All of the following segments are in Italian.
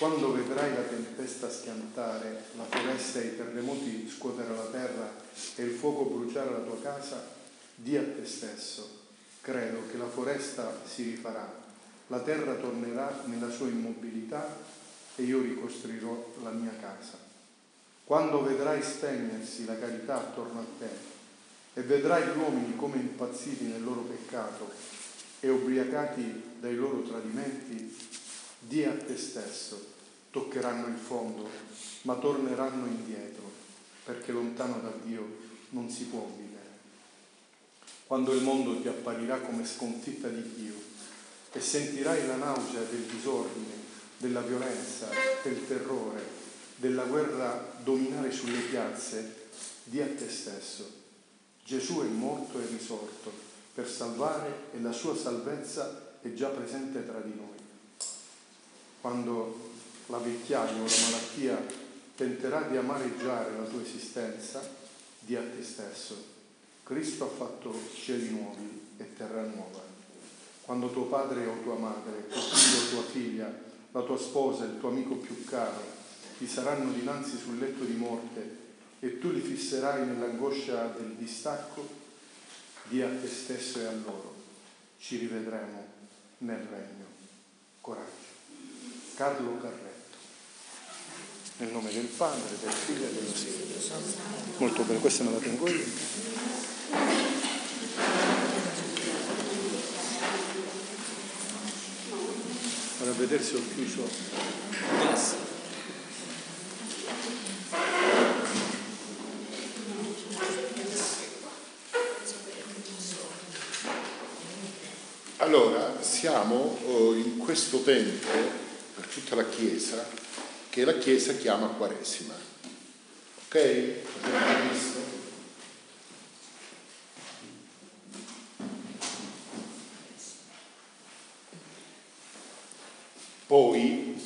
quando vedrai la tempesta schiantare, la foresta e i terremoti scuotere la terra e il fuoco bruciare la tua casa, di a te stesso, credo che la foresta si rifarà, la terra tornerà nella sua immobilità e io ricostruirò la mia casa. Quando vedrai spegnersi la carità attorno a te e vedrai gli uomini come impazziti nel loro peccato e ubriacati dai loro tradimenti, di a te stesso, toccheranno il fondo, ma torneranno indietro, perché lontano da Dio non si può vivere. Quando il mondo ti apparirà come sconfitta di Dio e sentirai la nausea del disordine, della violenza, del terrore, della guerra dominare sulle piazze, di a te stesso. Gesù è morto e risorto per salvare e la sua salvezza è già presente tra di noi. Quando la vecchiaia o la malattia tenterà di amareggiare la tua esistenza, di a te stesso. Cristo ha fatto cieli nuovi e terra nuova. Quando tuo padre o tua madre, tuo figlio o tua figlia, la tua sposa, il tuo amico più caro, ti saranno dinanzi sul letto di morte e tu li fisserai nell'angoscia del distacco, di a te stesso e a loro. Ci rivedremo nel regno. Coraggio. Carlo Carrello. Nel nome del Padre, del Figlio e dello Spirito Santo. Molto bene, questa me la tengo io. Ora se ho chiuso. Allora, siamo oh, in questo tempo, per tutta la Chiesa, che la Chiesa chiama Quaresima. Ok? Abbiamo visto? Poi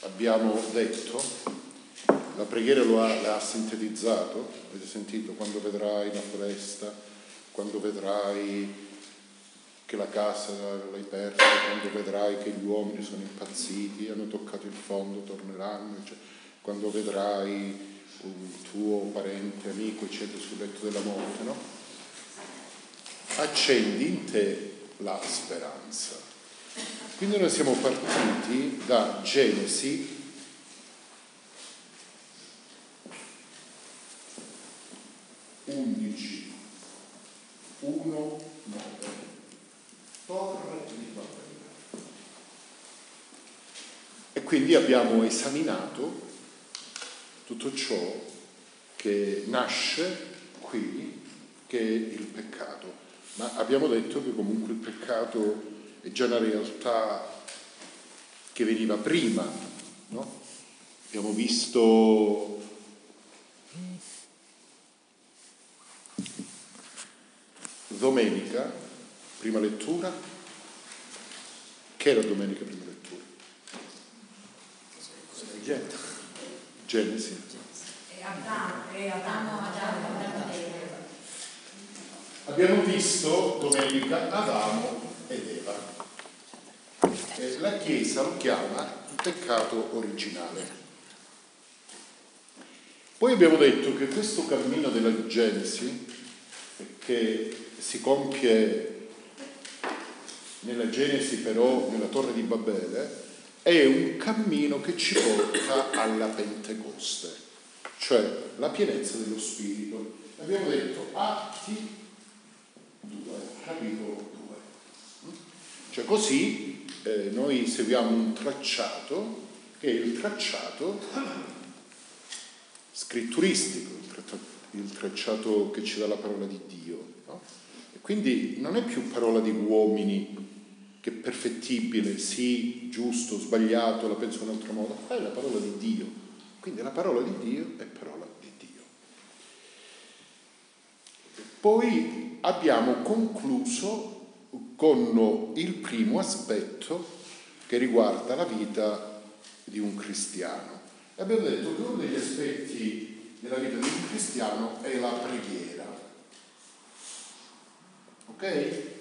abbiamo detto, la preghiera lo ha, l'ha sintetizzato, avete sentito, quando vedrai la foresta, quando vedrai che la casa l'hai persa, quando vedrai che gli uomini sono impazziti, hanno toccato il fondo, torneranno, cioè, quando vedrai un tuo parente, amico, eccetera, sul letto della morte, no? Accendi in te la speranza. Quindi noi siamo partiti da Genesi 11, 1, 9 torre di Babele. E quindi abbiamo esaminato tutto ciò che nasce qui, che è il peccato. Ma abbiamo detto che comunque il peccato è già una realtà che veniva prima, no? Abbiamo visto domenica Prima lettura. Che era domenica prima lettura? Genesi. Abbiamo visto domenica Adamo ed Eva. E la Chiesa lo chiama il peccato originale. Poi abbiamo detto che questo cammino della Genesi, che si compie nella Genesi però, nella torre di Babele, è un cammino che ci porta alla Pentecoste, cioè la pienezza dello Spirito. Abbiamo detto Atti 2, capitolo 2. Cioè così eh, noi seguiamo un tracciato che è il tracciato scritturistico, il tracciato che ci dà la parola di Dio. No? E quindi non è più parola di uomini che è perfettibile, sì, giusto, sbagliato, la penso in un altro modo, è la parola di Dio. Quindi la parola di Dio è parola di Dio. Poi abbiamo concluso con il primo aspetto che riguarda la vita di un cristiano. E abbiamo detto che uno degli aspetti della vita di un cristiano è la preghiera. Ok?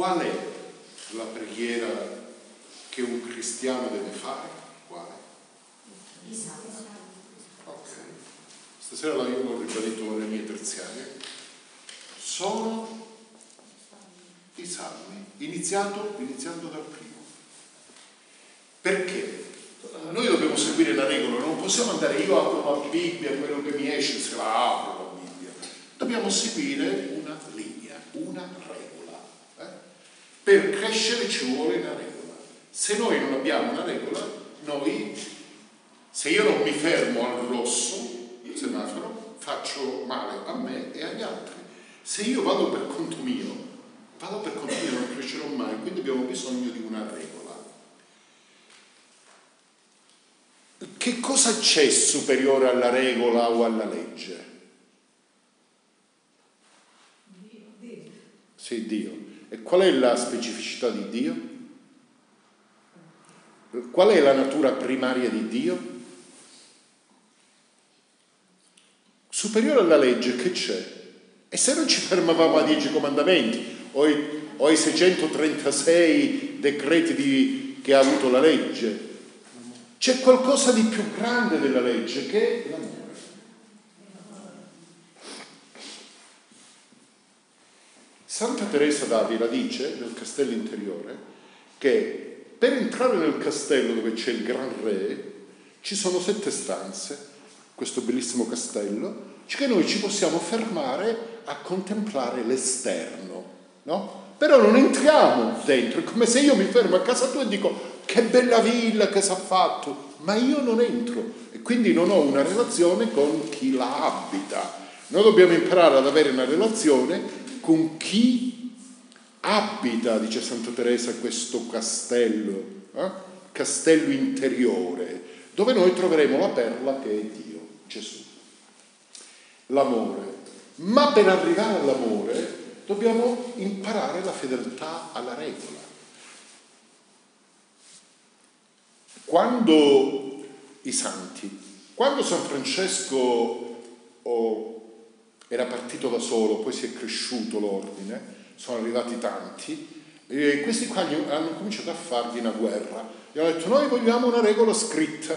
Qual è la preghiera che un cristiano deve fare? Quale? Ok. Stasera l'ho ribadito nelle mie terziarie. Sono i salmi, iniziato, iniziando dal primo. Perché? Noi dobbiamo seguire la regola, non possiamo andare io apro la Bibbia, quello che mi esce se la apro la Bibbia. Dobbiamo seguire una linea, una regola. Eh? Per crescere ci vuole una regola. Se noi non abbiamo una regola, noi, se io non mi fermo al rosso, semaforo, faccio male a me e agli altri. Se io vado per conto mio, vado per conto mio, non crescerò mai, quindi abbiamo bisogno di una regola. Che cosa c'è superiore alla regola o alla legge? Dio. Dio. Sì, Dio. E qual è la specificità di Dio? Qual è la natura primaria di Dio? Superiore alla legge che c'è? E se non ci fermavamo a dieci comandamenti o ai, o ai 636 decreti di, che ha avuto la legge, c'è qualcosa di più grande della legge che è l'amore. Santa Teresa d'Avila dice nel castello interiore che per entrare nel castello dove c'è il gran re ci sono sette stanze, questo bellissimo castello, che noi ci possiamo fermare a contemplare l'esterno, no? Però non entriamo dentro, è come se io mi fermo a casa tua e dico che bella villa che si è fatto, ma io non entro e quindi non ho una relazione con chi la abita. Noi dobbiamo imparare ad avere una relazione con chi abita, dice Santa Teresa, questo castello, eh? castello interiore, dove noi troveremo la perla che è Dio, Gesù. L'amore. Ma per arrivare all'amore dobbiamo imparare la fedeltà alla regola. Quando i santi, quando San Francesco oh, era partito da solo, poi si è cresciuto l'ordine, sono arrivati tanti, e questi qua hanno cominciato a fargli una guerra. Gli hanno detto noi vogliamo una regola scritta.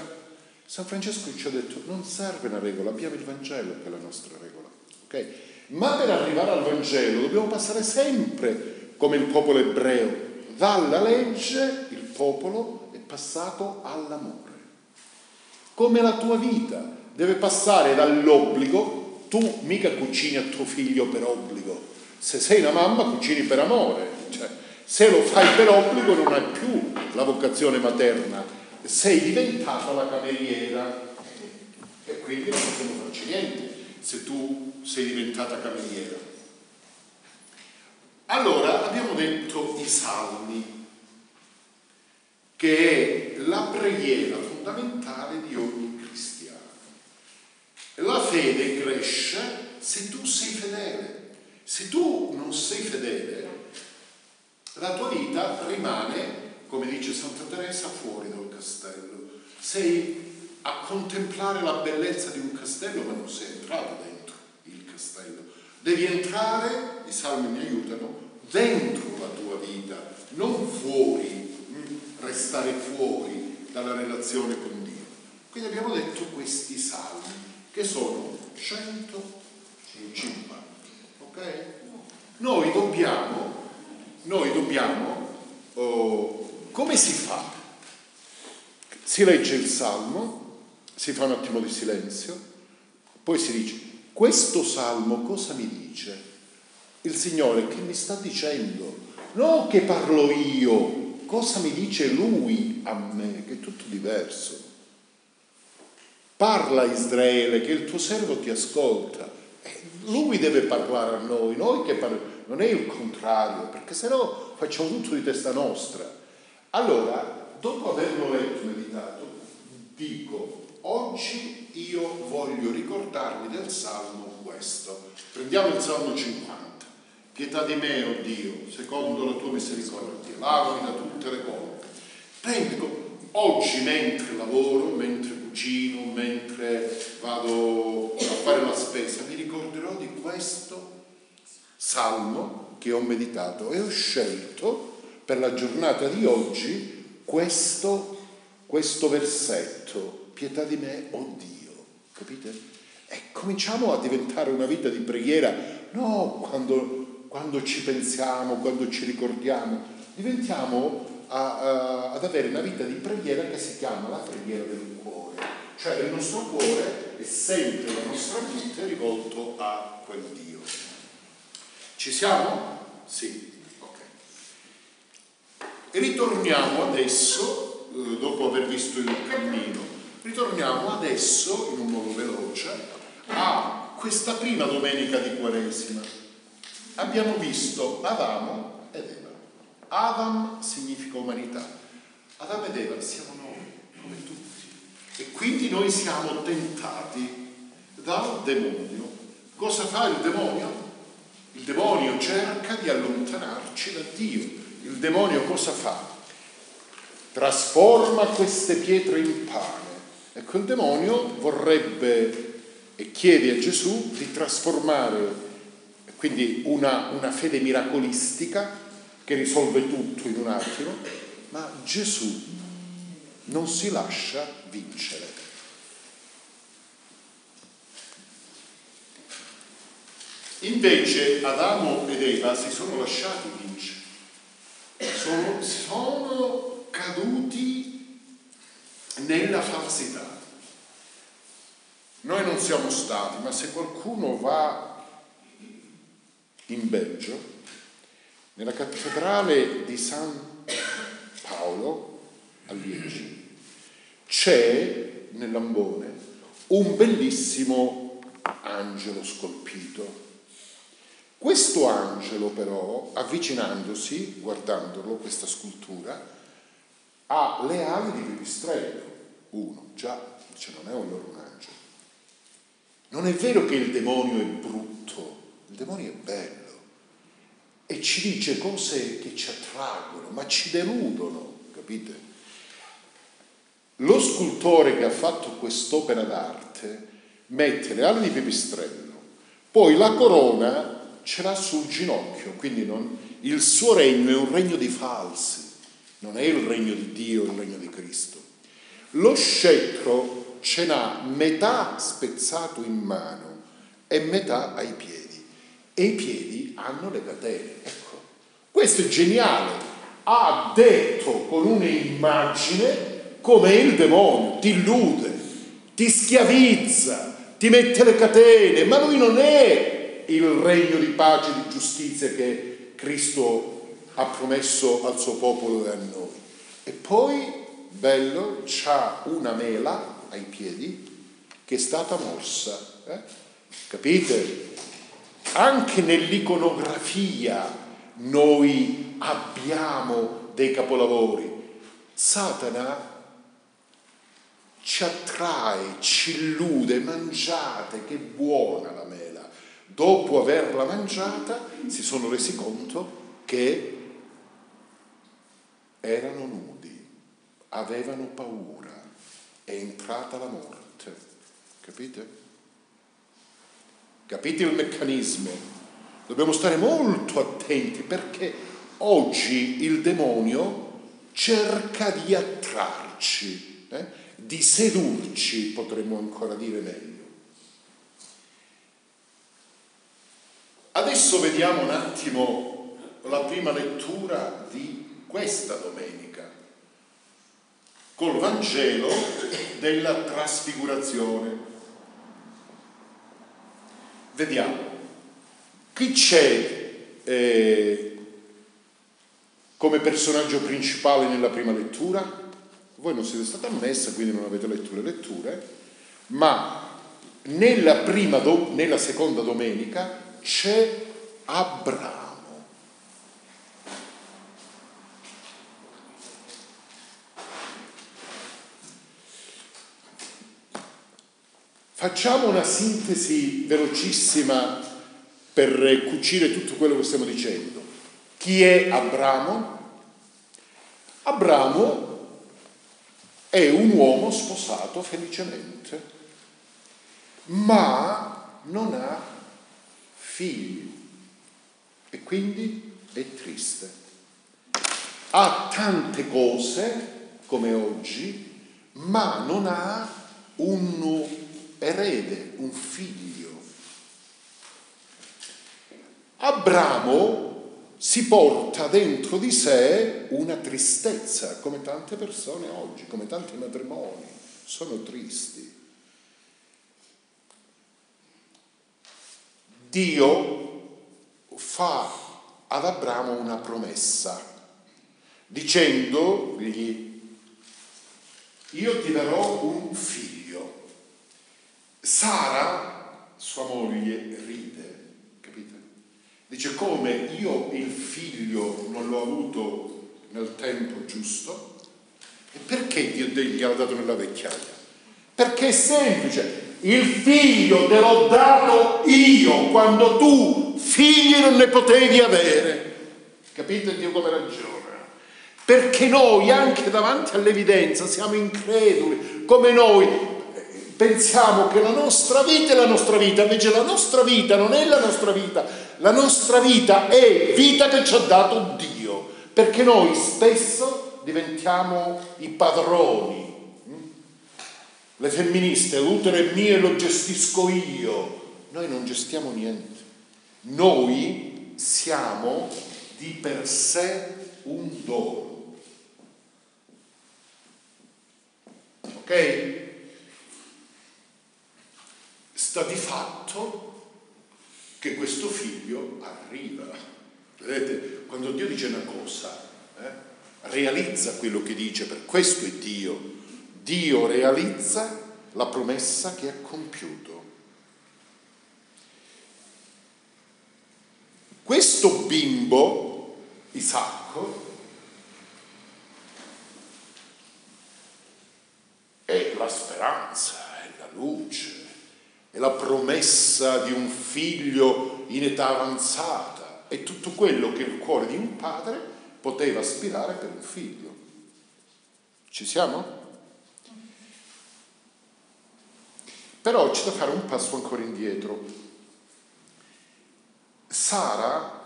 San Francesco ci ha detto non serve una regola, abbiamo il Vangelo che è la nostra regola. Okay? Ma per arrivare al Vangelo dobbiamo passare sempre come il popolo ebreo, dalla legge il popolo passato all'amore. Come la tua vita deve passare dall'obbligo, tu mica cucini a tuo figlio per obbligo, se sei una mamma cucini per amore, cioè, se lo fai per obbligo non hai più la vocazione materna, sei diventata la cameriera e quindi non possiamo farci niente se tu sei diventata cameriera. Allora abbiamo detto i salmi, che è la preghiera fondamentale di ogni. La fede cresce se tu sei fedele. Se tu non sei fedele, la tua vita rimane, come dice Santa Teresa, fuori dal castello. Sei a contemplare la bellezza di un castello, ma non sei entrato dentro il castello. Devi entrare, i salmi mi aiutano, dentro la tua vita, non fuori restare fuori dalla relazione con Dio. Quindi abbiamo detto questi salmi, che sono 150. Ok? Noi dobbiamo, noi dobbiamo, oh, come si fa? Si legge il salmo, si fa un attimo di silenzio, poi si dice, questo salmo cosa mi dice? Il Signore che mi sta dicendo? Non che parlo io, cosa mi dice lui a me, che è tutto diverso. Parla Israele, che il tuo servo ti ascolta. lui deve parlare a noi, noi che parliamo. Non è il contrario, perché sennò facciamo tutto di testa nostra. Allora, dopo averlo letto e meditato, dico, oggi io voglio ricordarmi del Salmo questo. Prendiamo il Salmo 50. Pietà di me, oh Dio, secondo la tua misericordia, lavami da tutte le colpe. Prendo oggi mentre lavoro, mentre cucino, mentre vado a fare la spesa, mi ricorderò di questo salmo che ho meditato e ho scelto per la giornata di oggi questo, questo versetto, pietà di me, oh Dio, capite? E cominciamo a diventare una vita di preghiera, no quando, quando ci pensiamo, quando ci ricordiamo, diventiamo a, a, ad avere una vita di preghiera che si chiama la preghiera del cuore, cioè il nostro cuore è sempre la nostra mente rivolto a quel Dio. Ci siamo? Sì. Ok. Ritorniamo adesso, eh, dopo aver visto il cammino, ritorniamo adesso, in un modo veloce, a questa prima domenica di Quaresima. Abbiamo visto Adamo ed Eva. Adam significa umanità. Adamo ed Eva siamo noi, come tutti. E quindi noi siamo tentati dal demonio. Cosa fa il demonio? Il demonio cerca di allontanarci da Dio. Il demonio cosa fa? Trasforma queste pietre in pane. Ecco, il demonio vorrebbe e chiede a Gesù di trasformare quindi una, una fede miracolistica che risolve tutto in un attimo, ma Gesù non si lascia vincere. Invece Adamo ed Eva si sono lasciati vincere, sono, sono caduti nella falsità. Noi non siamo stati, ma se qualcuno va in Belgio, nella cattedrale di San Paolo a Liegi, c'è nell'ambone un bellissimo angelo scolpito questo angelo però, avvicinandosi, guardandolo, questa scultura, ha le ali di pipistrello. Uno, già, dice non è un loro un angelo. Non è vero che il demonio è brutto, il demonio è bello e ci dice cose che ci attraggono, ma ci deludono, capite? Lo scultore che ha fatto quest'opera d'arte mette le ali di pipistrello, poi la corona ce l'ha sul ginocchio, quindi non, il suo regno è un regno di falsi, non è il regno di Dio, il regno di Cristo. Lo scettro ce n'ha metà spezzato in mano e metà ai piedi e i piedi hanno le catene. Ecco, questo è geniale. Ha detto con un'immagine come il demonio, ti illude, ti schiavizza, ti mette le catene, ma lui non è il regno di pace e di giustizia che Cristo ha promesso al suo popolo e a noi. E poi, bello, c'ha una mela ai piedi che è stata morsa. Eh? Capite? Anche nell'iconografia noi abbiamo dei capolavori. Satana ci attrae, ci illude, mangiate, che buona la mela dopo averla mangiata, si sono resi conto che erano nudi, avevano paura, è entrata la morte. Capite? Capite il meccanismo? Dobbiamo stare molto attenti perché oggi il demonio cerca di attrarci, eh? Di sedurci, potremmo ancora dire meglio. Adesso vediamo un attimo la prima lettura di questa domenica, col Vangelo della trasfigurazione. Vediamo, chi c'è eh, come personaggio principale nella prima lettura? Voi non siete stati ammessa, quindi non avete letto le letture, ma nella, prima, nella seconda domenica c'è Abramo. Facciamo una sintesi velocissima per cucire tutto quello che stiamo dicendo. Chi è Abramo? Abramo è un uomo sposato felicemente, ma non ha figli. e quindi è triste. Ha tante cose come oggi, ma non ha un erede, un figlio. Abramo si porta dentro di sé una tristezza, come tante persone oggi, come tanti matrimoni, sono tristi. Dio fa ad Abramo una promessa, dicendogli, io ti darò un figlio. Sara, sua moglie, ride? Dice come io il figlio non l'ho avuto nel tempo giusto e perché Dio gli ha dato nella vecchiaia? Perché è semplice, il figlio te l'ho dato io quando tu figli non ne potevi avere. Capite Dio come ragiona? Perché noi anche davanti all'evidenza siamo increduli, come noi pensiamo che la nostra vita è la nostra vita, invece la nostra vita non è la nostra vita, la nostra vita è vita che ci ha dato Dio, perché noi spesso diventiamo i padroni le femministe, l'utero è mio e lo gestisco io. Noi non gestiamo niente. Noi siamo di per sé un dono. Ok? Sta di fatto che questo figlio arriva. Vedete, quando Dio dice una cosa, eh, realizza quello che dice, per questo è Dio Dio realizza la promessa che ha compiuto. Questo bimbo, Isacco, è la speranza, è la luce, è la promessa di un figlio in età avanzata, è tutto quello che il cuore di un padre poteva aspirare per un figlio. Ci siamo? Però c'è da fare un passo ancora indietro. Sara,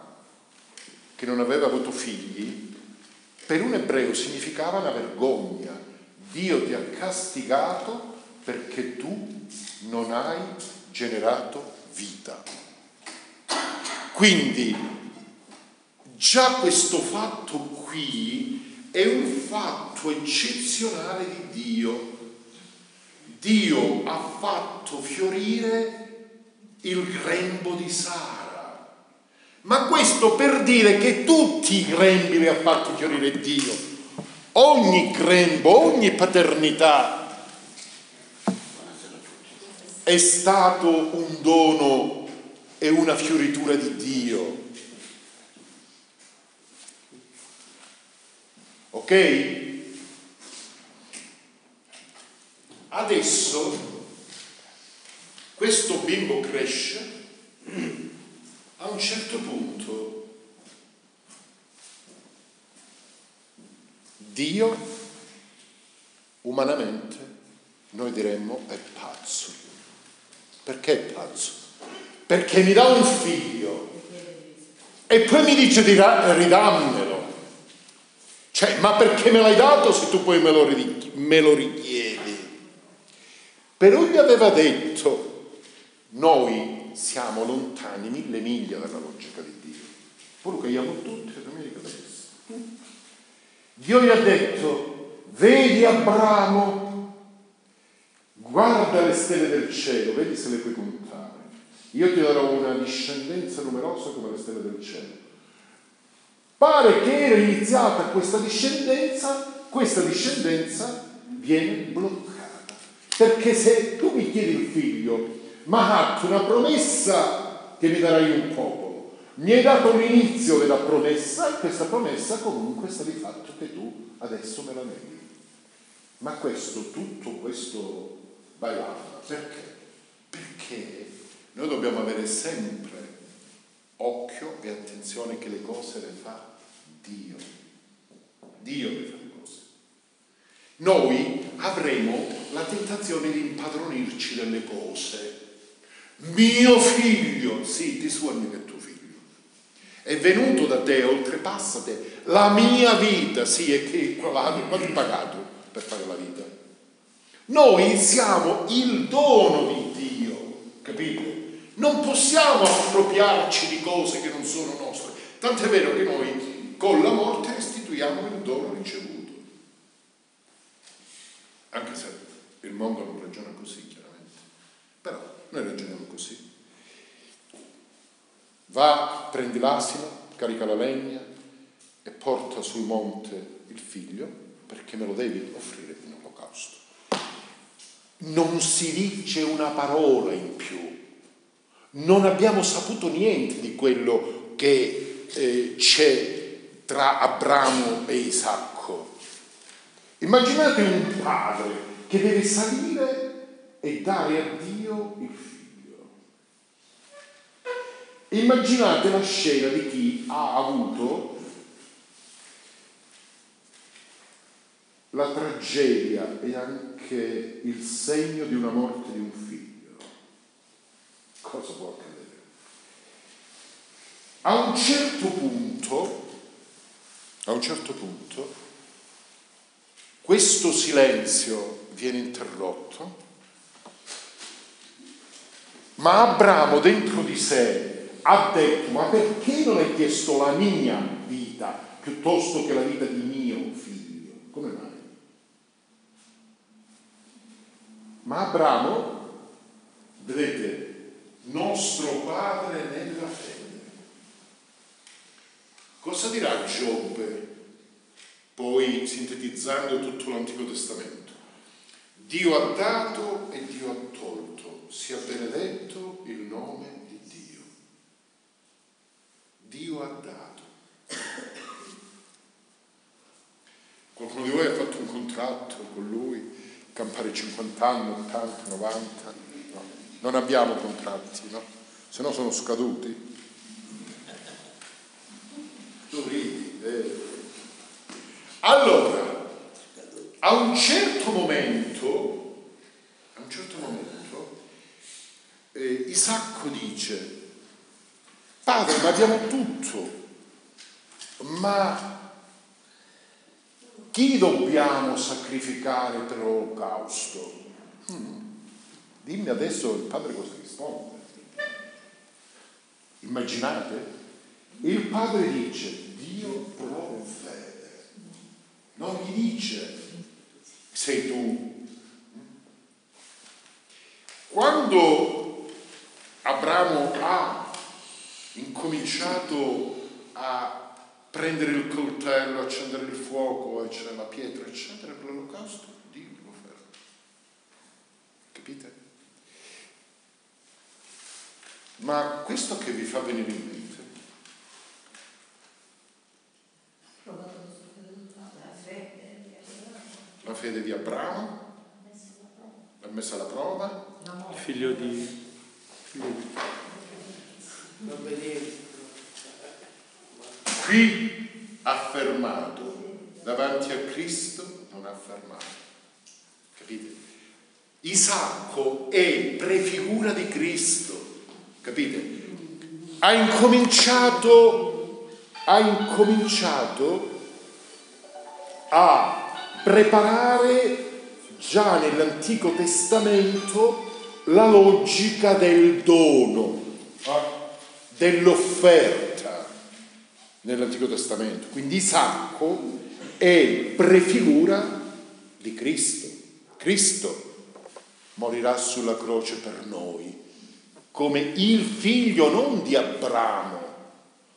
che non aveva avuto figli, per un ebreo significava una vergogna. Dio ti ha castigato perché tu non hai generato vita. Quindi già questo fatto qui è un fatto eccezionale di Dio Dio ha fatto fiorire il grembo di Sara. Ma questo per dire che tutti i grembi li ha fatti fiorire Dio. Ogni grembo, ogni paternità è stato un dono e una fioritura di Dio. Ok? Adesso questo bimbo cresce, a un certo punto Dio umanamente noi diremmo è pazzo. Perché è pazzo? Perché mi dà un figlio e poi mi dice di ridammelo. Cioè, ma perché me l'hai dato se tu poi me lo, richiedi? Però gli aveva detto, noi siamo lontani mille miglia dalla logica di Dio. Poi lo cagliamo tutti. Dio gli ha detto, vedi Abramo, guarda le stelle del cielo, vedi se le puoi contare. Io ti darò una discendenza numerosa come le stelle del cielo. Pare che era iniziata questa discendenza, questa discendenza viene bloccata. Perché se tu mi chiedi il figlio, ma una promessa che mi darai un popolo, mi hai dato l'inizio della promessa e questa promessa comunque sta di fatto che tu adesso me la neghi. Ma questo, tutto questo bailava, perché? Perché noi dobbiamo avere sempre occhio e attenzione che le cose le fa Dio. Dio le fa le cose. Noi avremo la tentazione di impadronirci delle cose. Mio figlio, sì, ti sogni che è tuo figlio. è venuto da te, oltrepassa te. La mia vita, sì, è che quanto hai pagato per fare la vita? Noi siamo il dono di Dio, capite? Non possiamo appropriarci di cose che non sono nostre. Tant'è vero che noi con la morte restituiamo il dono ricevuto. Anche se il mondo non ragiona così, chiaramente. Però noi ragioniamo così. Va, prendi l'asino, carica la legna e porta sul monte il figlio perché me lo devi offrire in olocausto. Non si dice una parola in più. Non abbiamo saputo niente di quello che eh, c'è tra Abramo e Isacco. Immaginate un padre che deve salire e dare a Dio il figlio. Immaginate la scena di chi ha avuto la tragedia e anche il segno di una morte di un figlio. Cosa può accadere? A un certo punto, a un certo punto, questo silenzio viene interrotto, ma Abramo dentro di sé ha detto, ma perché non hai chiesto la mia vita piuttosto che la vita di mio figlio? Come mai? Ma Abramo, vedete, nostro padre nella fede. Cosa dirà Giobbe poi sintetizzando tutto l'Antico Testamento? Dio ha dato e Dio ha tolto, sia benedetto il nome di Dio. Dio ha dato. Qualcuno di voi ha fatto un contratto con lui campare 50 anni, 80, 90, no. non abbiamo contratti, no? se no sono scaduti. Tu ridi, eh. Allora, a un certo momento, a un certo momento, eh, Isacco dice, padre, ma abbiamo tutto, ma chi dobbiamo sacrificare per l'olocausto? Hmm. Dimmi adesso il padre cosa risponde. Immaginate? Il padre dice, Dio provvede. Non gli dice, sei tu. Quando Abramo ha incominciato a prendere il coltello, accendere il fuoco, eccetera, la pietra, eccetera, per l'olocausto, Dio lo ferma. Capite? Ma questo che vi fa venire in mente? La fede di Abramo? L'ha messa alla prova? Figlio di... Figlio di... Qui affermato davanti a Cristo non affermato. Capite? Isacco è prefigura di Cristo. Capite? Ha incominciato, ha incominciato a preparare già nell'Antico Testamento la logica del dono, dell'offerta nell'Antico Testamento. Quindi Isacco è prefigura di Cristo. Cristo morirà sulla croce per noi, come il figlio non di Abramo,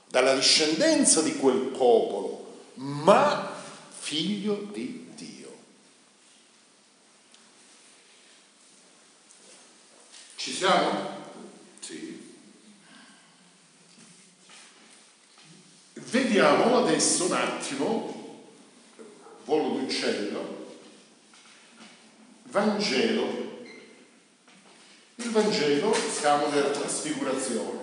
dalla discendenza di quel popolo, ma figlio di Dio. Ci siamo? Sì. Vediamo adesso un attimo, volo d'uccello, Vangelo. Il Vangelo siamo nella trasfigurazione.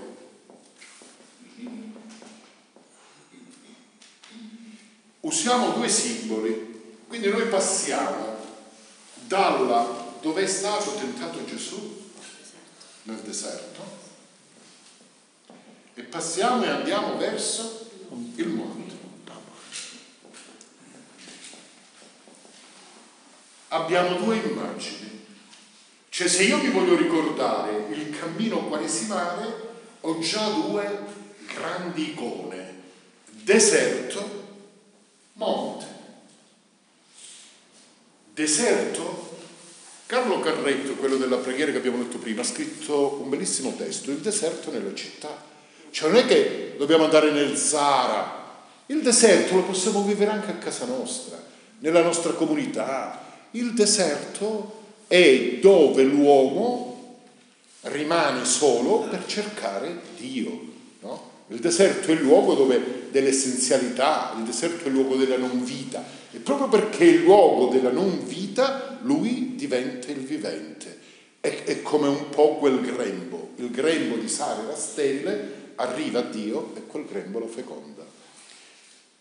Usiamo due simboli, quindi noi passiamo dalla dove è stato tentato Gesù, nel deserto, e passiamo e andiamo verso il monte. Abbiamo due immagini. Cioè se io mi voglio ricordare il cammino quaresimale, ho già due grandi icone. Deserto, monte. Deserto, Carlo Carretto, quello della preghiera che abbiamo letto prima, ha scritto un bellissimo testo, il deserto nella città. Cioè non è che dobbiamo andare nel Sahara, il deserto lo possiamo vivere anche a casa nostra, nella nostra comunità. Il deserto è dove l'uomo rimane solo per cercare Dio. No? Il deserto è il luogo dove, dell'essenzialità, il deserto è il luogo della non vita. E proprio perché è il luogo della non vita, lui diventa il vivente. È, è come un po' quel grembo. Il grembo di sale e stelle arriva Dio e quel grembo lo feconda.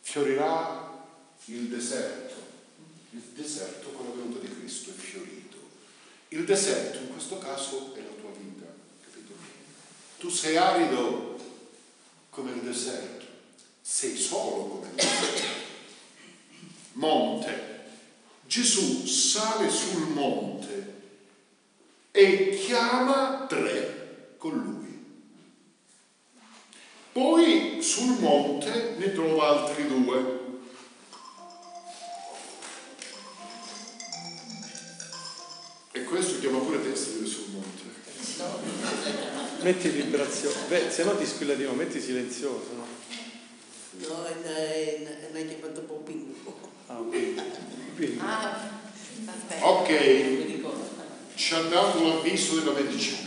Fiorirà il deserto. Il deserto con la venuta di Cristo è fiorito. Il deserto in questo caso è la tua vita, capito? Tu sei arido come il deserto, sei solo come il deserto. Monte. Gesù sale sul monte e chiama tre con lui. Poi sul monte ne trova altri due. E questo chiama pure te a sedere sul monte. Metti vibrazione, Beh, se no ti squilla di nuovo, metti silenzioso. No, no è una chiamata un po' pingo. Ah. Ah, aspetta. Ok, ci ha dato l'avviso della medicina.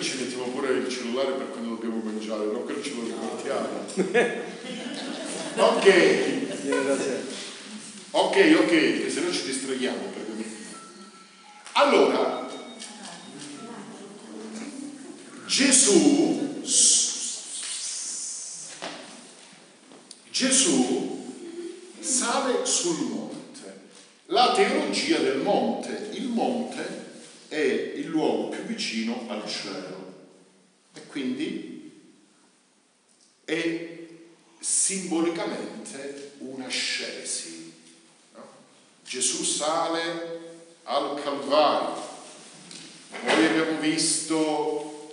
Che ci mettiamo pure il cellulare per quando dobbiamo mangiare, no? Quello ce lo ricordiamo. ok. Ok, ok, che se no ci distraiamo. Perché... Allora, Gesù, Gesù sale sul monte. La teologia del monte, il monte è il luogo più vicino al cielo e quindi è simbolicamente un'ascesi. No? Gesù sale al Calvario. Noi abbiamo visto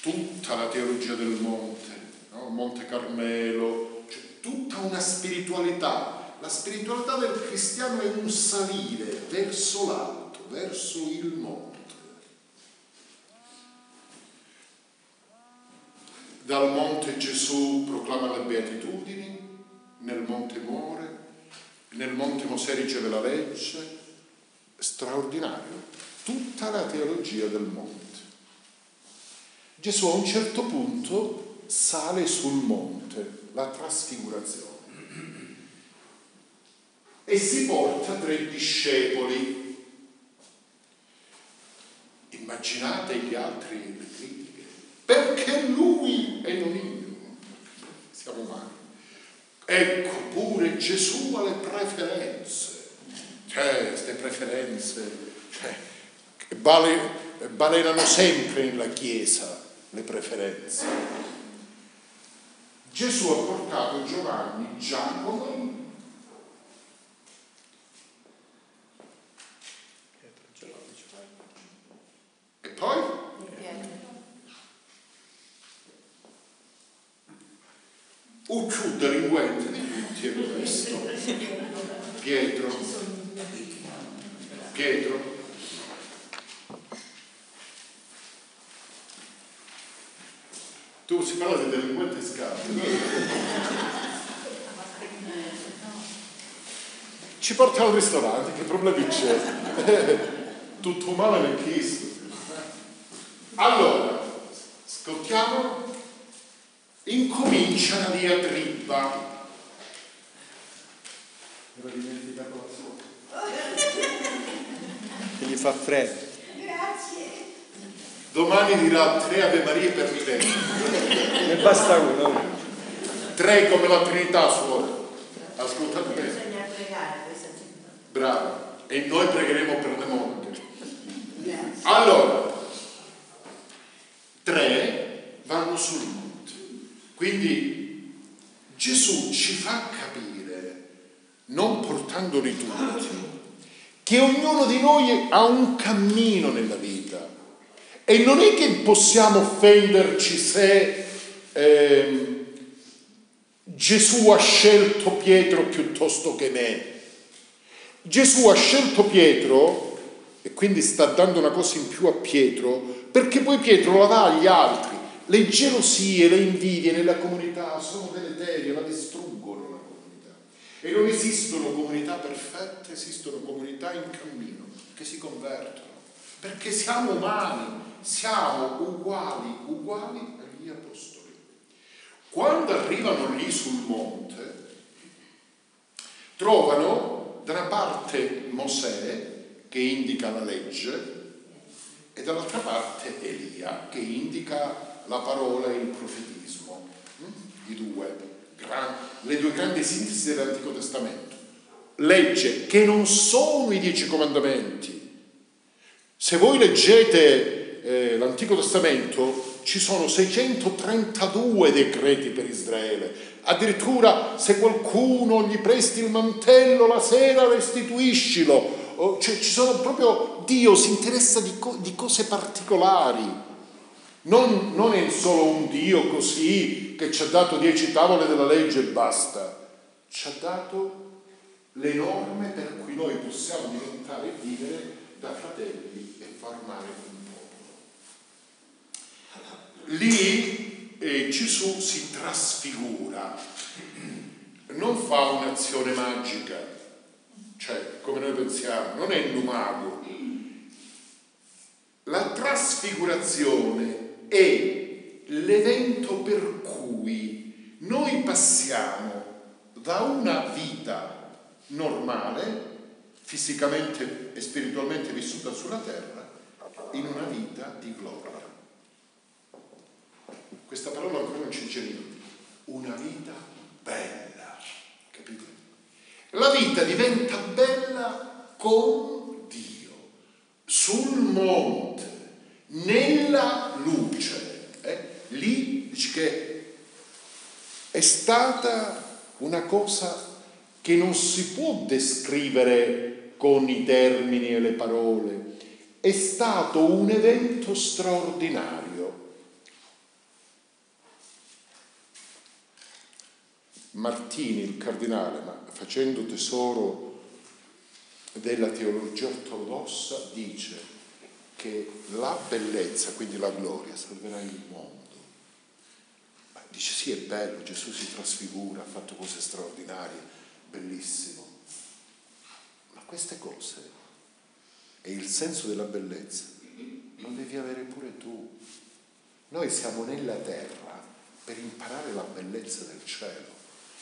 tutta la teologia del monte, no? Monte Carmelo, cioè tutta una spiritualità. La spiritualità del cristiano è un salire verso l'alto verso il monte. Dal monte Gesù proclama le beatitudini, nel monte muore, nel monte Mosè riceve la legge, straordinario, tutta la teologia del monte. Gesù a un certo punto sale sul monte, la trasfigurazione, e si porta tre discepoli immaginate gli altri le critiche, perché lui e non io, siamo umani. Ecco pure Gesù ha le preferenze, cioè queste preferenze, cioè, bale, balenano sempre nella Chiesa le preferenze. Gesù ha portato Giovanni, Giacomo Poi? Un più delinquente di tutti è questo. Pietro. Pietro. Tu si parla di delinquente scarso. Ci porta al ristorante, che problemi c'è? Tutto male nel Cristo. Allora, ascoltiamo, incomincia la diatriba. Me l'ho dimenticato la sua. Che gli fa freddo. Grazie. Domani dirà tre Ave Marie per te. ne basta uno. Tre come la Trinità, suora. Ascolta bene. Bisogna pregare questa Bravo. E noi pregheremo per le morte. Allora, tre vanno su quindi Gesù ci fa capire, non portandoli tutti, che ognuno di noi ha un cammino nella vita e non è che possiamo offenderci se eh, Gesù ha scelto Pietro piuttosto che me. Gesù ha scelto Pietro e quindi sta dando una cosa in più a Pietro perché poi Pietro la dà agli altri. Le gelosie, le invidie nella comunità sono deleterie, la distruggono la comunità. E non esistono comunità perfette, esistono comunità in cammino che si convertono. Perché siamo umani, siamo uguali, uguali agli apostoli. Quando arrivano lì sul monte, trovano da una parte Mosè che indica la legge e dall'altra parte Elia che indica la parola e il profetismo, I due, le due grandi sintesi dell'Antico Testamento. Legge che non sono i dieci comandamenti. Se voi leggete eh, l'Antico Testamento ci sono 632 decreti per Israele. Addirittura se qualcuno gli presti il mantello la sera restituiscilo, cioè, ci sono proprio, Dio si interessa di, co- di cose particolari. Non, non, è solo un Dio così che ci ha dato dieci tavole della legge e basta, ci ha dato le norme per cui noi possiamo diventare e vivere da fratelli e formare un popolo. Lì eh, Gesù si trasfigura, non fa un'azione magica, cioè come noi pensiamo, non è il numago. La trasfigurazione è l'evento per cui noi passiamo da una vita normale, fisicamente e spiritualmente vissuta sulla terra, in una vita di gloria. Questa parola ancora non ci dice niente. Una vita bella, capite? La vita diventa bella con Dio, sul monte, nella luce. Eh? Lì dice che è stata una cosa che non si può descrivere con i termini e le parole, è stato un evento straordinario Martini, il cardinale, ma facendo tesoro della teologia ortodossa, dice che la bellezza, quindi la gloria, salverà il mondo. Dice sì, è bello, Gesù si trasfigura, ha fatto cose straordinarie, bellissimo. Ma queste cose e il senso della bellezza lo devi avere pure tu. Noi siamo nella terra per imparare la bellezza del cielo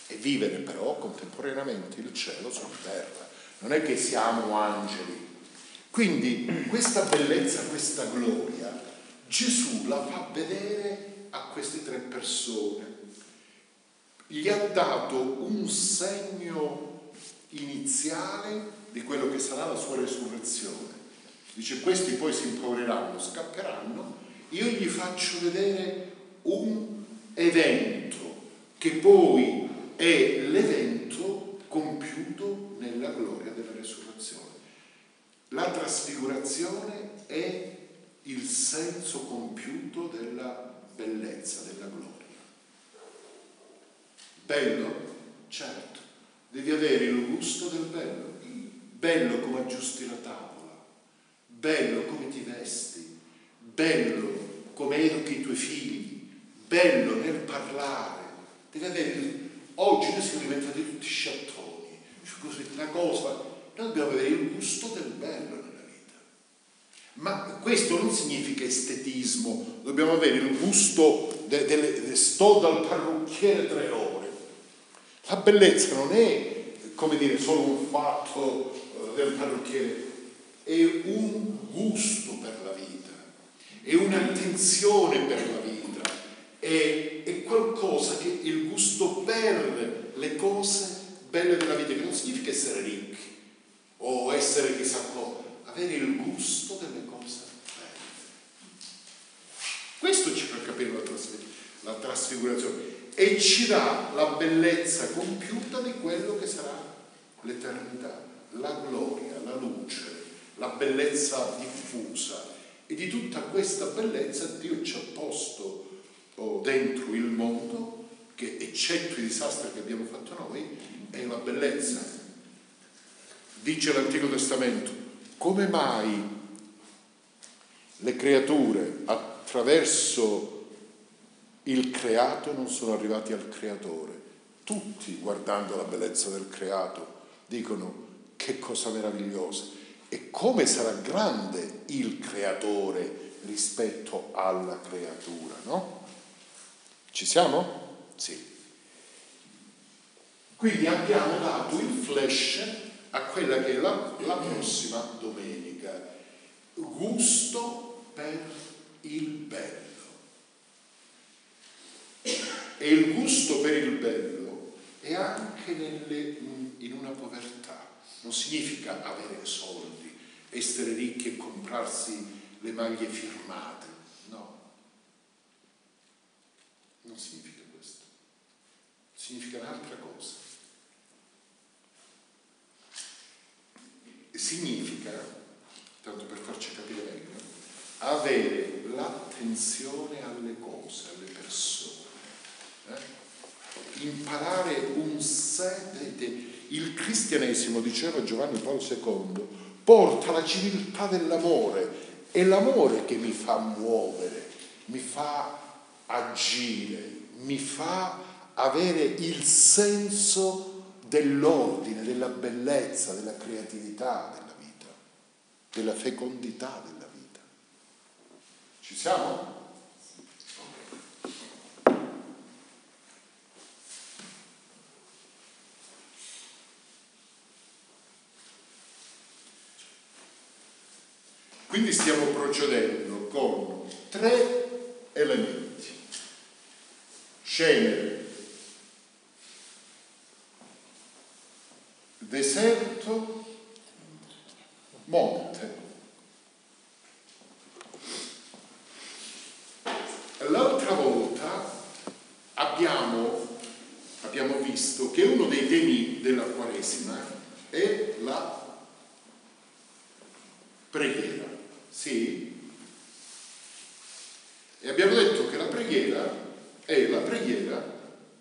e vivere però contemporaneamente il cielo sulla terra. Non è che siamo angeli. Quindi questa bellezza, questa gloria, Gesù la fa vedere a queste tre persone. Gli ha dato un segno iniziale di quello che sarà la sua resurrezione. Dice questi poi si impovereranno, scapperanno, io gli faccio vedere un evento che poi è l'evento compiuto nella gloria della resurrezione. La trasfigurazione è il senso compiuto della bellezza, della gloria. Bello? Certo, devi avere il gusto del bello, bello come aggiusti la tavola, bello come ti vesti, bello come educhi i tuoi figli, bello nel parlare, devi avere Oggi noi siamo diventati tutti sciattoni, così una cosa, noi dobbiamo avere il gusto del bello nella vita. Ma questo non significa estetismo, dobbiamo avere il gusto de, de, de, sto dal parrucchiere tre ore. La bellezza non è, come dire, solo un fatto eh, del parrucchiere, è un gusto per la vita, è un'attenzione per la vita. È, è qualcosa che il gusto per le cose belle della vita, che non significa essere ricchi o essere chissà cosa, avere il gusto delle cose belle. Questo ci fa capire la trasferenza. la trasfigurazione, e ci dà la bellezza compiuta di quello che sarà l'eternità, la gloria, la luce, la bellezza diffusa. E di tutta questa bellezza Dio ci ha posto oh, dentro il mondo che eccetto i disastri che abbiamo fatto noi è la bellezza. Dice l'Antico Testamento, come mai le creature attraverso il creato non sono arrivati al creatore. Tutti, guardando la bellezza del creato, dicono che cosa meravigliosa e come sarà grande il creatore rispetto alla creatura, no? Ci siamo? Sì. Quindi abbiamo dato il flash a quella che è la, la prossima domenica. Gusto per il bello. E il gusto per il bello è anche nelle, in una povertà. Non significa avere soldi, essere ricchi e comprarsi le maglie firmate. No. Non significa questo. Significa un'altra cosa. Significa, tanto per farci capire meglio, avere l'attenzione alle cose, alle persone eh? imparare un sé, il cristianesimo, diceva Giovanni Paolo II, porta la civiltà dell'amore, è l'amore che mi fa muovere, mi fa agire, mi fa avere il senso dell'ordine, della bellezza, della creatività della vita, della fecondità della vita. Ci siamo? Quindi stiamo procedendo con tre elementi. Cenere, deserto, monte. L'altra volta abbiamo, abbiamo visto che uno dei temi della Quaresima è la preghiera. Sì? E abbiamo detto che la preghiera è la preghiera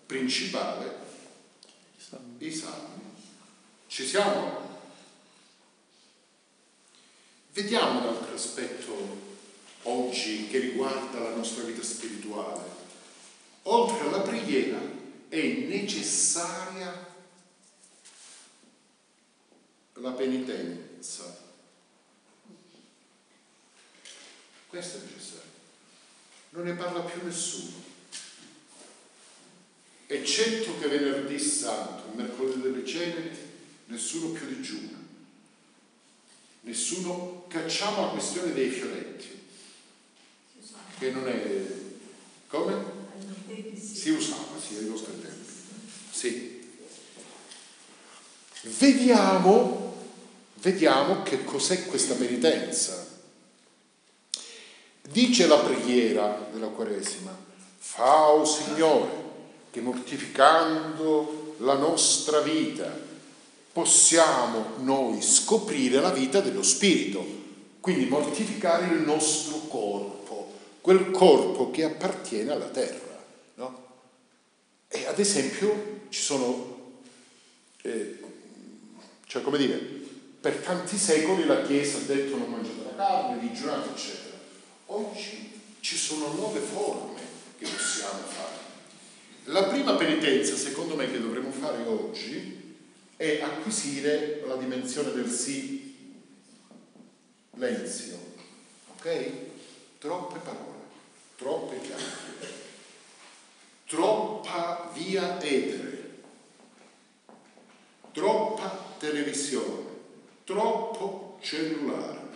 principale dei salmi. Ci siamo? Vediamo un altro aspetto oggi che riguarda la nostra vita spirituale. Oltre alla preghiera è necessaria la penitenza. Questo è necessario. Non ne parla più nessuno. Eccetto che venerdì santo, il mercoledì delle ceneri, nessuno più digiuna. Nessuno cacciamo la questione dei fioretti, che non è... come? Si usava, sì, ai nostri tempi. Sì. Vediamo, vediamo che cos'è questa penitenza. Dice la preghiera della Quaresima, fa, o Signore, che mortificando la nostra vita possiamo noi scoprire la vita dello Spirito, quindi mortificare il nostro corpo, quel corpo che appartiene alla terra. No? E ad esempio ci sono, eh, cioè come dire, per tanti secoli la Chiesa ha detto non mangiate la carne, digiunate, eccetera. Oggi ci sono nuove forme che possiamo fare. La prima penitenza, secondo me, che dovremmo fare oggi è acquisire la dimensione del silenzio. Ok? Troppe parole, troppe chiacchiere, troppa via etere, troppa televisione, troppo cellulare.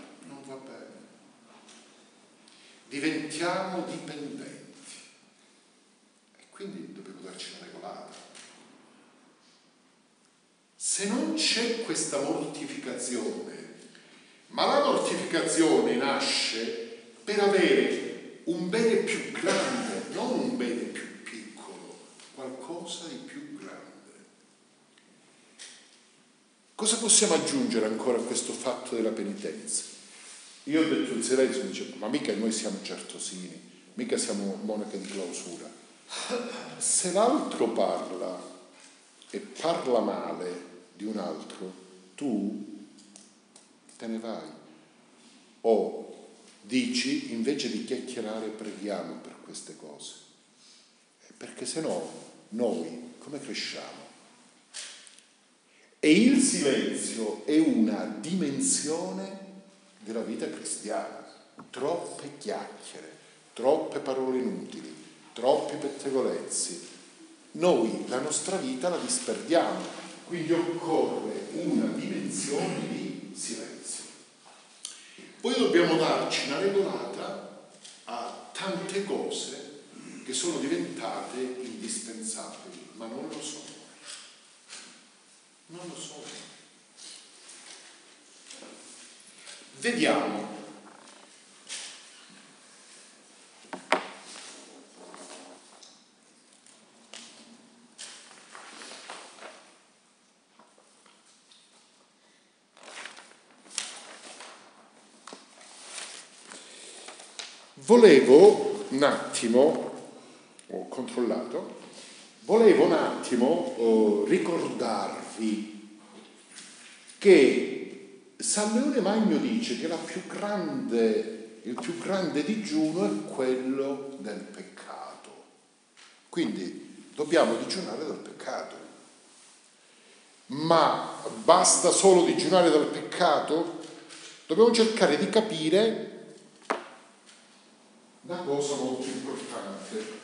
Diventiamo dipendenti. E quindi dobbiamo darci una regolata. Se non c'è questa mortificazione, ma la mortificazione nasce per avere un bene più grande, non un bene qualcosa di più grande. Cosa possiamo aggiungere ancora a questo fatto della penitenza? Io ho detto in silenzio, dicevo, ma mica noi siamo certosini, mica siamo monache di clausura. Se l'altro parla e parla male di un altro, tu te ne vai. O dici, invece di chiacchierare, preghiamo per queste cose. Perché se no noi come cresciamo? E il silenzio è una dimensione della vita cristiana. Troppe chiacchiere, troppe parole inutili, troppi pettegolezzi. Noi la nostra vita la disperdiamo, quindi occorre una dimensione di silenzio. Poi dobbiamo darci una regolata a tante cose che sono diventate indispensabili, ma non lo sono. Non lo sono. Vediamo. Volevo un attimo, ho controllato, volevo un attimo oh, ricordarvi che San Leone Magno dice che grande, il più grande digiuno è quello del peccato. Quindi dobbiamo digiunare dal peccato. Ma basta solo digiunare dal peccato? Dobbiamo cercare di capire una cosa molto importante.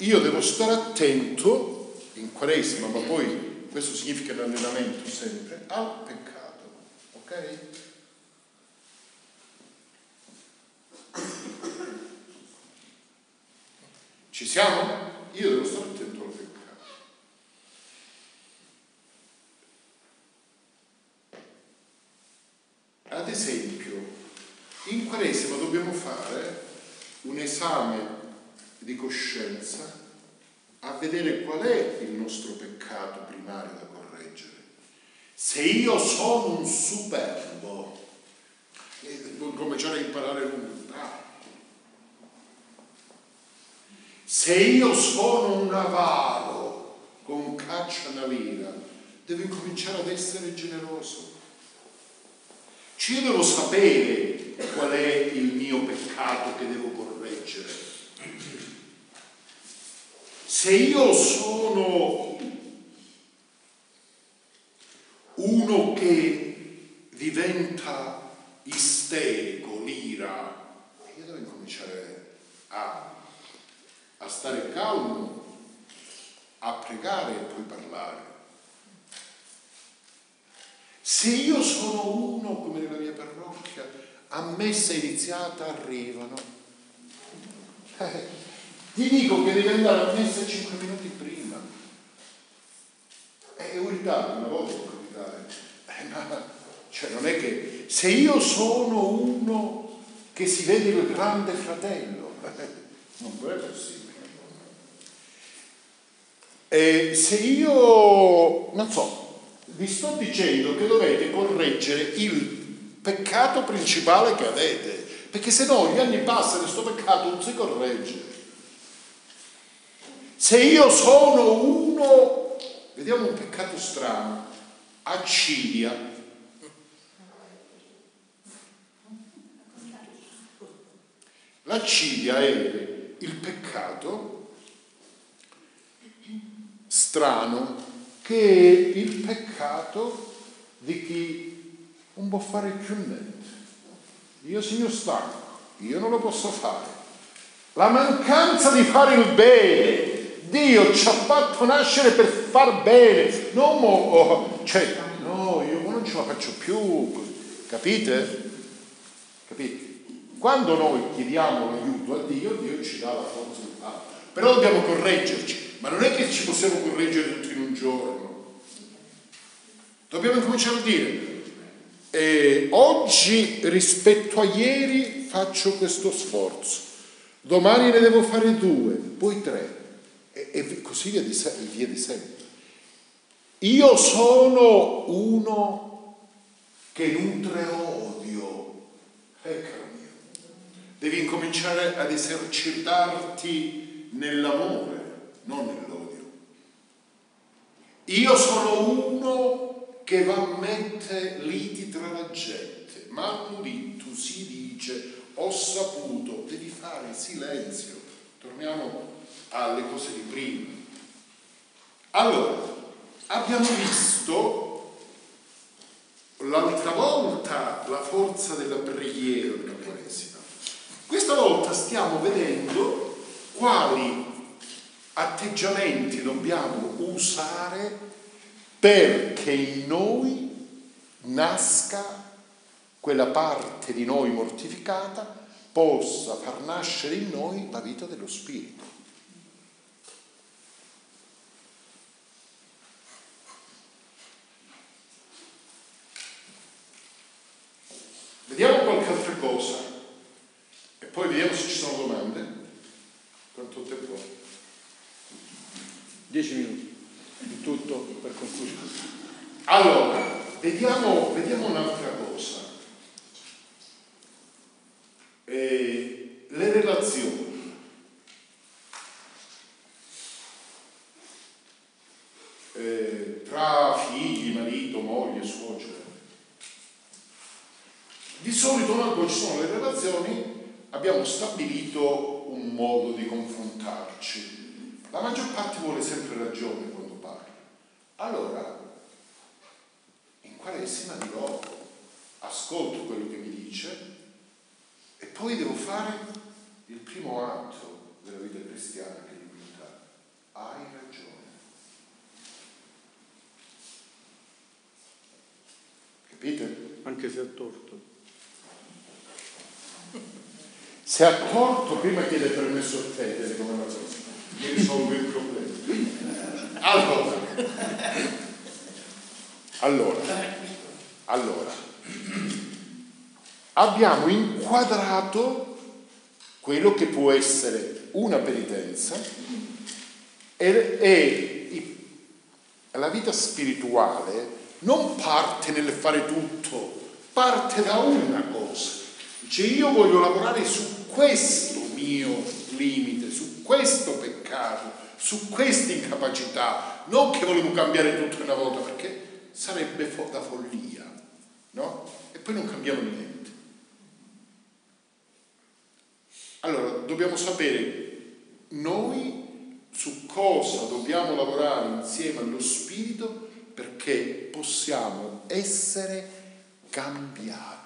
Io devo stare attento in quaresima, ma poi questo significa l'allenamento sempre, al peccato, ok? Ci siamo? Io devo stare attento al peccato. Ad esempio, in Quaresima dobbiamo fare un esame di coscienza a vedere qual è il nostro peccato primario da correggere. Se io sono un superbo, devo cominciare a imparare l'umiltà. Se io sono un avaro con caccia una lira, devo incominciare ad essere generoso. Ci devo sapere qual è il mio peccato che devo correggere. Se io sono uno che diventa isterico, l'ira, io devo incominciare a, a stare calmo, a pregare e poi parlare. Se io sono uno come nella mia parrocchia, a messa iniziata arrivano. Ti dico che devi andare a messa 5 minuti prima. È un ritardo, una volta può capitare. Eh, cioè non è che se io sono uno che si vede il grande fratello, non essere possibile. E se io, non so, vi sto dicendo che dovete correggere il peccato principale che avete, perché se no gli anni passano e questo peccato non si corregge. Se io sono uno, vediamo un peccato strano, accidia. L'accidia è il peccato strano che è il peccato di chi non può fare più niente. Io sono stanco, io non lo posso fare. La mancanza di fare il bene. Dio ci ha fatto nascere per far bene. Non mo, oh, cioè, no, io non ce la faccio più. Capite? Capite? Quando noi chiediamo l'aiuto a Dio, Dio ci dà la forza di farlo. Però dobbiamo correggerci ma non è che ci possiamo correggere tutti in un giorno. Dobbiamo cominciare a dire, E oggi rispetto a ieri faccio questo sforzo, domani ne devo fare due, poi tre, e, e così via di, via di sempre. Io sono uno che nutre odio, ecco mio. Devi incominciare ad esercitarti nell'amore, non nell'odio. Io sono uno che va a mettere liti tra la gente, ma tu si dice, ho saputo, devi fare silenzio. Torniamo alle cose di prima. Allora, abbiamo visto l'altra volta la forza della preghiera della Quaresima. Questa volta stiamo vedendo quali atteggiamenti dobbiamo usare perché in noi nasca quella parte di noi mortificata possa far nascere in noi la vita dello Spirito. Vediamo qualche altra cosa e poi vediamo se ci sono domande. Quanto tempo? Dieci minuti, in tutto per concludere. Allora, vediamo, vediamo un'altra cosa. Eh, le relazioni. Eh, tra figli, marito, moglie, suocero. Di solito noi quando ci sono le relazioni abbiamo stabilito un modo di confrontarci la maggior parte vuole sempre ragione quando parla. Allora, in Quaresima dirò, ascolto quello che mi dice e poi devo fare il primo atto della vita cristiana che l'umiltà. Hai ragione. Capite? Anche se ha torto. Se ha torto, prima chiede permesso a te, come una cosa mi risolve il problema. Allora, allora, allora, abbiamo inquadrato quello che può essere una penitenza e, e la vita spirituale non parte nel fare tutto, parte da una cosa. Dice io voglio lavorare su questo mio limite, su questo peccato, su questa incapacità, non che volevo cambiare tutto una volta perché sarebbe fo- da follia, no? E poi non cambiamo niente. Allora, dobbiamo sapere noi su cosa dobbiamo lavorare insieme allo Spirito perché possiamo essere cambiati.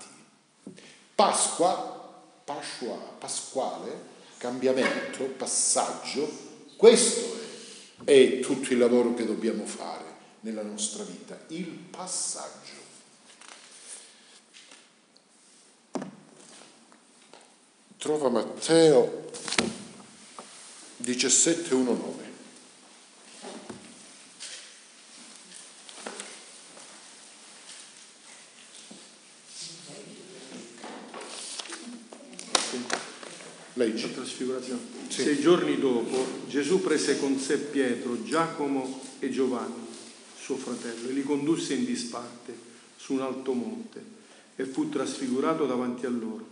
Pasqua, Pasqua, Pasquale, cambiamento, passaggio, questo è, tutto il lavoro che dobbiamo fare nella nostra vita, il passaggio. Trova Matteo 17, Leggi. Sì. Sei giorni dopo Gesù prese con sé Pietro, Giacomo e Giovanni, suo fratello, e li condusse in disparte su un alto monte e fu trasfigurato davanti a loro.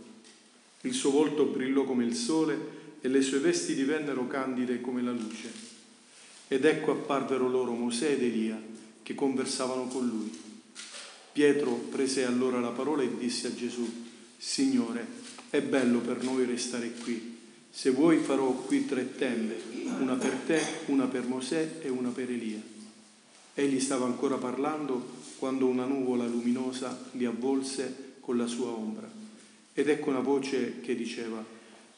Il suo volto brillò come il sole e le sue vesti divennero candide come la luce. Ed ecco apparvero loro Mosè ed Elia che conversavano con lui. Pietro prese allora la parola e disse a Gesù, Signore, è bello per noi restare qui. Se vuoi farò qui tre tende, una per te, una per Mosè e una per Elia. Egli stava ancora parlando quando una nuvola luminosa li avvolse con la sua ombra. Ed ecco una voce che diceva,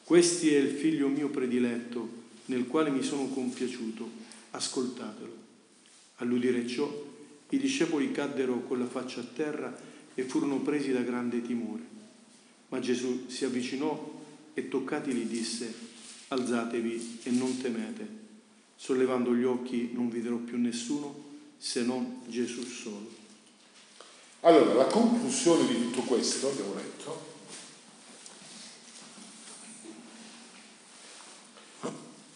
Questi è il figlio mio prediletto, nel quale mi sono compiaciuto, ascoltatelo. All'udire ciò, i discepoli caddero con la faccia a terra e furono presi da grande timore. Ma Gesù si avvicinò e toccatili disse, alzatevi e non temete. Sollevando gli occhi non videro più nessuno se non Gesù solo. Allora, la conclusione di tutto questo, abbiamo letto,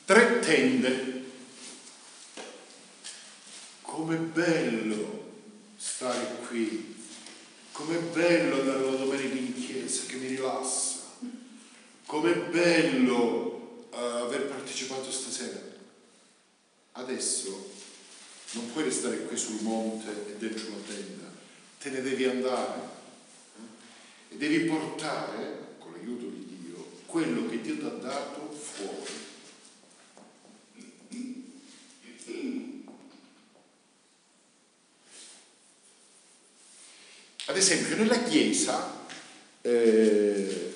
tre tende. Com'è bello stare qui, com'è bello andare la domenica in chiesa che mi rilassa, com'è bello uh, aver partecipato stasera. Adesso non puoi restare qui sul monte e dentro la tenda, te ne devi andare eh? e devi portare, con l'aiuto di Dio, quello che Dio ti ha dato fuori. Ad esempio, nella Chiesa, eh,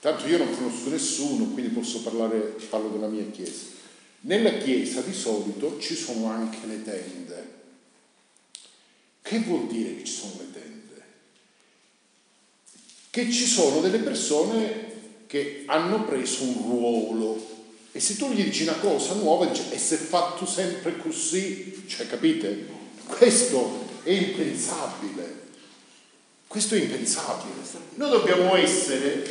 tanto io non conosco nessuno, quindi posso parlare, parlo della mia Chiesa. Nella Chiesa di solito ci sono anche le tende. Che vuol dire che ci sono le tende? Che ci sono delle persone che hanno preso un ruolo e se tu gli dici una cosa nuova, dice, e se fatto sempre così, cioè capite? Questo è impensabile. Questo è impensabile. Noi dobbiamo essere...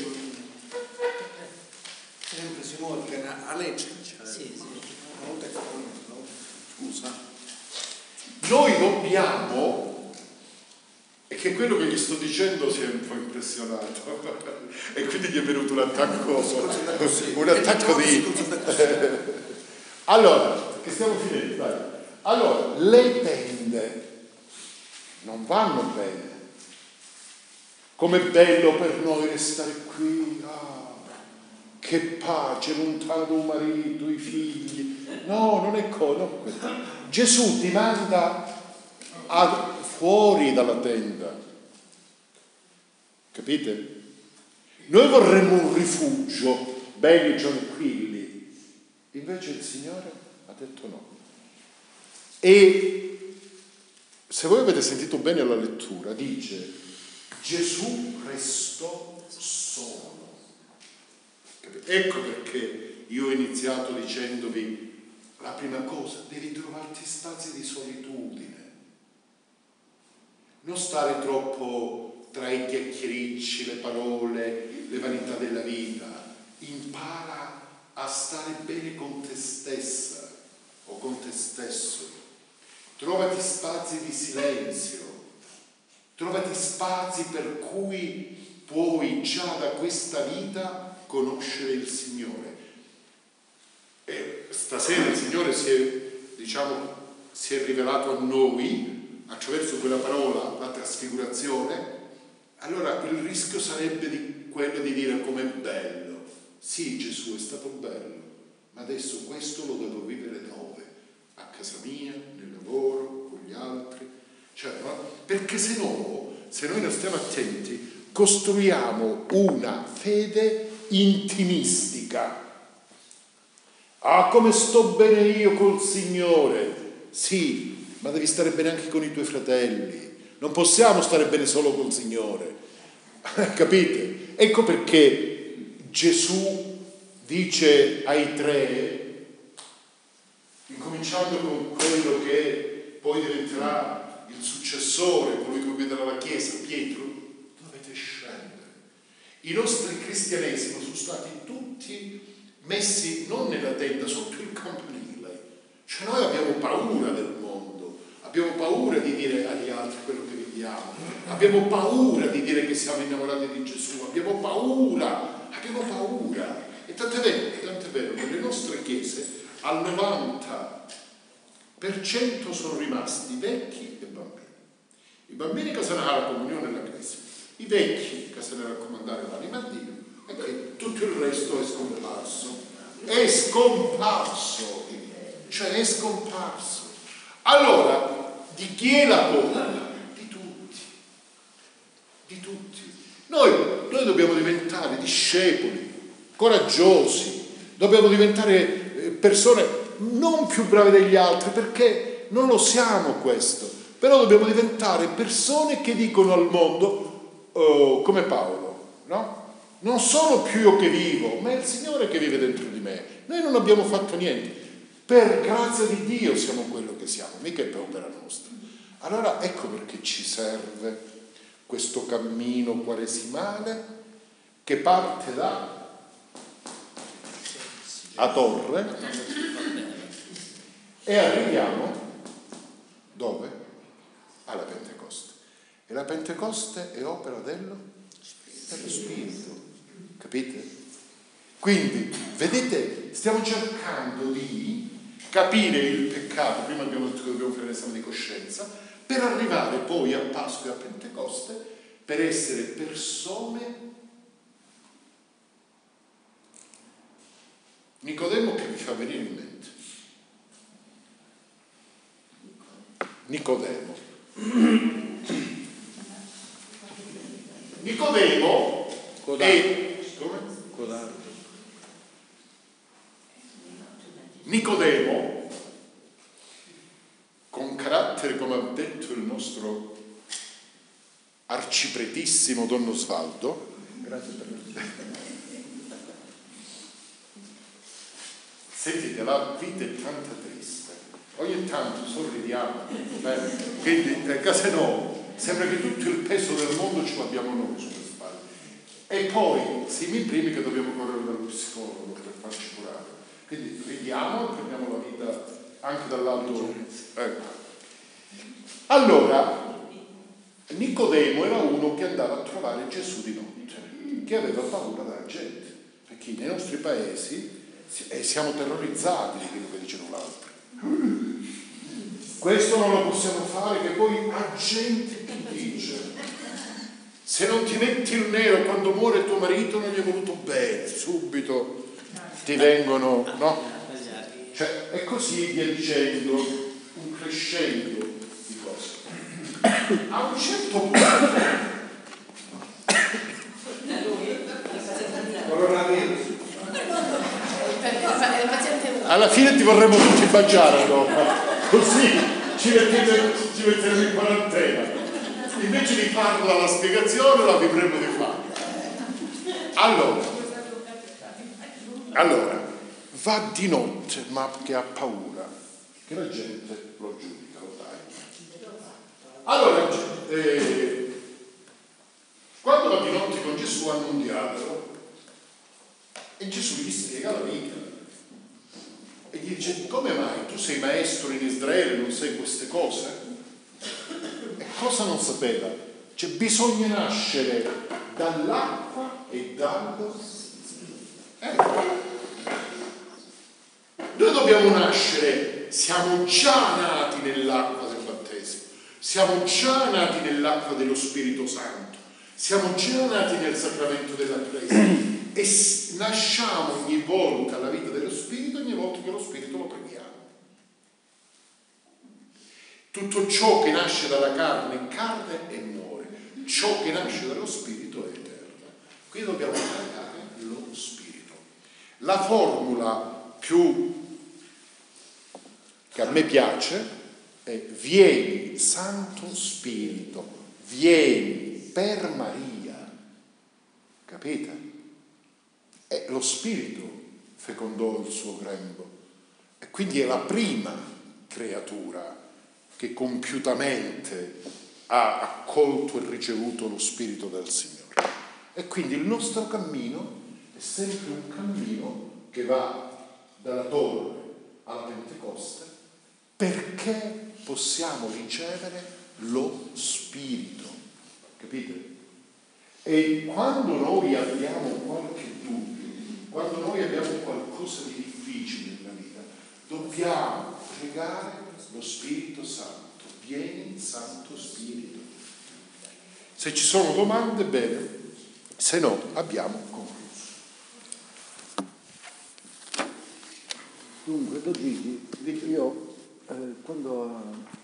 Sempre si muove a leggere. Sì, sì. Scusa. Noi dobbiamo, e che quello che gli sto dicendo si è un po' impressionato, e quindi gli è venuto un attacco, un attacco di... allora, che stiamo finendo, dai. Allora, le tende non vanno bene. Com'è bello per noi restare qui, ah, che pace, lontano dal marito, i figli. No, non è cosa. Gesù ti manda a, fuori dalla tenda. Capite? Noi vorremmo un rifugio, belli tranquilli. Invece il Signore ha detto no. E se voi avete sentito bene la lettura, dice Gesù restò solo. Ecco perché io ho iniziato dicendovi la prima cosa, devi trovarti spazi di solitudine. Non stare troppo tra i chiacchiericci, le parole, le vanità della vita. Impara a stare bene con te stessa o con te stesso trovati spazi di silenzio, trovati spazi per cui puoi già da questa vita conoscere il Signore. E stasera il Signore si è, diciamo, si è rivelato a noi attraverso quella parola, la trasfigurazione, allora il rischio sarebbe di quello di dire com'è bello. Sì, Gesù è stato bello, ma adesso questo lo devo vivere dove? A casa mia, lavoro, con gli altri, cioè, perché se no, se noi non stiamo attenti, costruiamo una fede intimistica. Ah, come sto bene io col Signore! Sì, ma devi stare bene anche con i tuoi fratelli. Non possiamo stare bene solo col Signore. Capite? Ecco perché Gesù dice ai tre incominciando con quello che poi diventerà successore, colui che guiderà la Chiesa, Pietro, dovete scendere. I nostri cristianesimi sono stati tutti messi non nella tenda, sotto il campanile. Cioè noi abbiamo paura del mondo, abbiamo paura di dire agli altri quello che viviamo, abbiamo paura di dire che siamo innamorati di Gesù, abbiamo paura, abbiamo paura. E tant'è vero, tant'è vero, nelle nostre chiese al 90% sono rimasti vecchi. I bambini che se ne la comunione nella Chiesa, i vecchi che se ne raccomandare l'anima a Dio e che tutto il resto è scomparso. È scomparso, cioè è scomparso. Allora, di chi è la colpa? Di tutti, di tutti. Noi, noi dobbiamo diventare discepoli, coraggiosi, dobbiamo diventare persone non più brave degli altri, perché non lo siamo questo, però dobbiamo diventare persone che dicono al mondo, oh, come Paolo, no? Non sono più io che vivo, ma è il Signore che vive dentro di me. Noi non abbiamo fatto niente. Per grazia di Dio siamo quello che siamo, mica è per opera nostra. Allora ecco perché ci serve questo cammino quaresimale che parte da a Torre e arriviamo dove? Alla Pentecoste. E la Pentecoste è opera dello, dello Spirito, capite? Quindi, vedete, stiamo cercando di capire il peccato, prima abbiamo detto che dobbiamo fare l'esame di coscienza, per arrivare poi a Pasqua e a Pentecoste per essere persone Nicodemo che vi fa venire in mente? Nicodemo. Nicodemo è Nicodemo, con carattere, come ha detto il nostro arcipretissimo Don Osvaldo, grazie per Sentite, la vita è tanta triste. Ogni tanto sorridiamo, eh? quindi eh, case no, sembra che tutto il peso del mondo ce l'abbiamo noi sulle spalle. E poi siamo i primi che dobbiamo correre dallo psicologo per farci curare. Quindi ridiamo e prendiamo la vita anche dall'alto. Ecco. Allora, Nicodemo era uno che andava a trovare Gesù di notte, che aveva paura della gente, perché nei nostri paesi e siamo terrorizzati di quello che dicono l'altro. Questo non lo possiamo fare che poi a gente ti dice se non ti metti il nero quando muore tuo marito non gli è voluto bene, subito ti vengono, no? Cioè, e così via dicendo, un crescendo di cose. A un certo punto alla fine ti vorremmo tutti baciare no? così ci metteremo, in quarantena. Invece di farla la spiegazione la vivremmo di fare. Allora. Allora va di notte ma che ha paura. Che la gente lo giudica lo dai allora eh, quando va di notte con Gesù hanno un dialogo e Gesù gli spiega la vita e gli dice come mai tu sei maestro in Israele e non sai queste cose? E cosa non sapeva? Cioè bisogna nascere dall'acqua e dallo ecco. Noi dobbiamo nascere, siamo già nati nell'acqua del battesimo, siamo già nati nell'acqua dello Spirito Santo, siamo già nati nel sacramento della Chiesa e nasciamo ogni volta alla vita dello Spirito, ogni volta che lo Spirito lo preghiamo. Tutto ciò che nasce dalla carne è carne e muore, ciò che nasce dallo Spirito è eterno. Qui dobbiamo pregare lo Spirito. La formula più che a me piace è vieni Santo Spirito, vieni per Maria. Capite? E lo Spirito fecondò il suo grembo e quindi è la prima creatura che compiutamente ha accolto e ricevuto lo Spirito del Signore. E quindi il nostro cammino è sempre un cammino che va dalla torre alla Pentecoste perché possiamo ricevere lo Spirito. Capite? E quando noi abbiamo qualche dubbio, quando noi abbiamo qualcosa di difficile nella vita, dobbiamo pregare lo Spirito Santo. Vieni, Santo Spirito. Se ci sono domande, bene, se no abbiamo concluso. Dunque, Don io eh, quando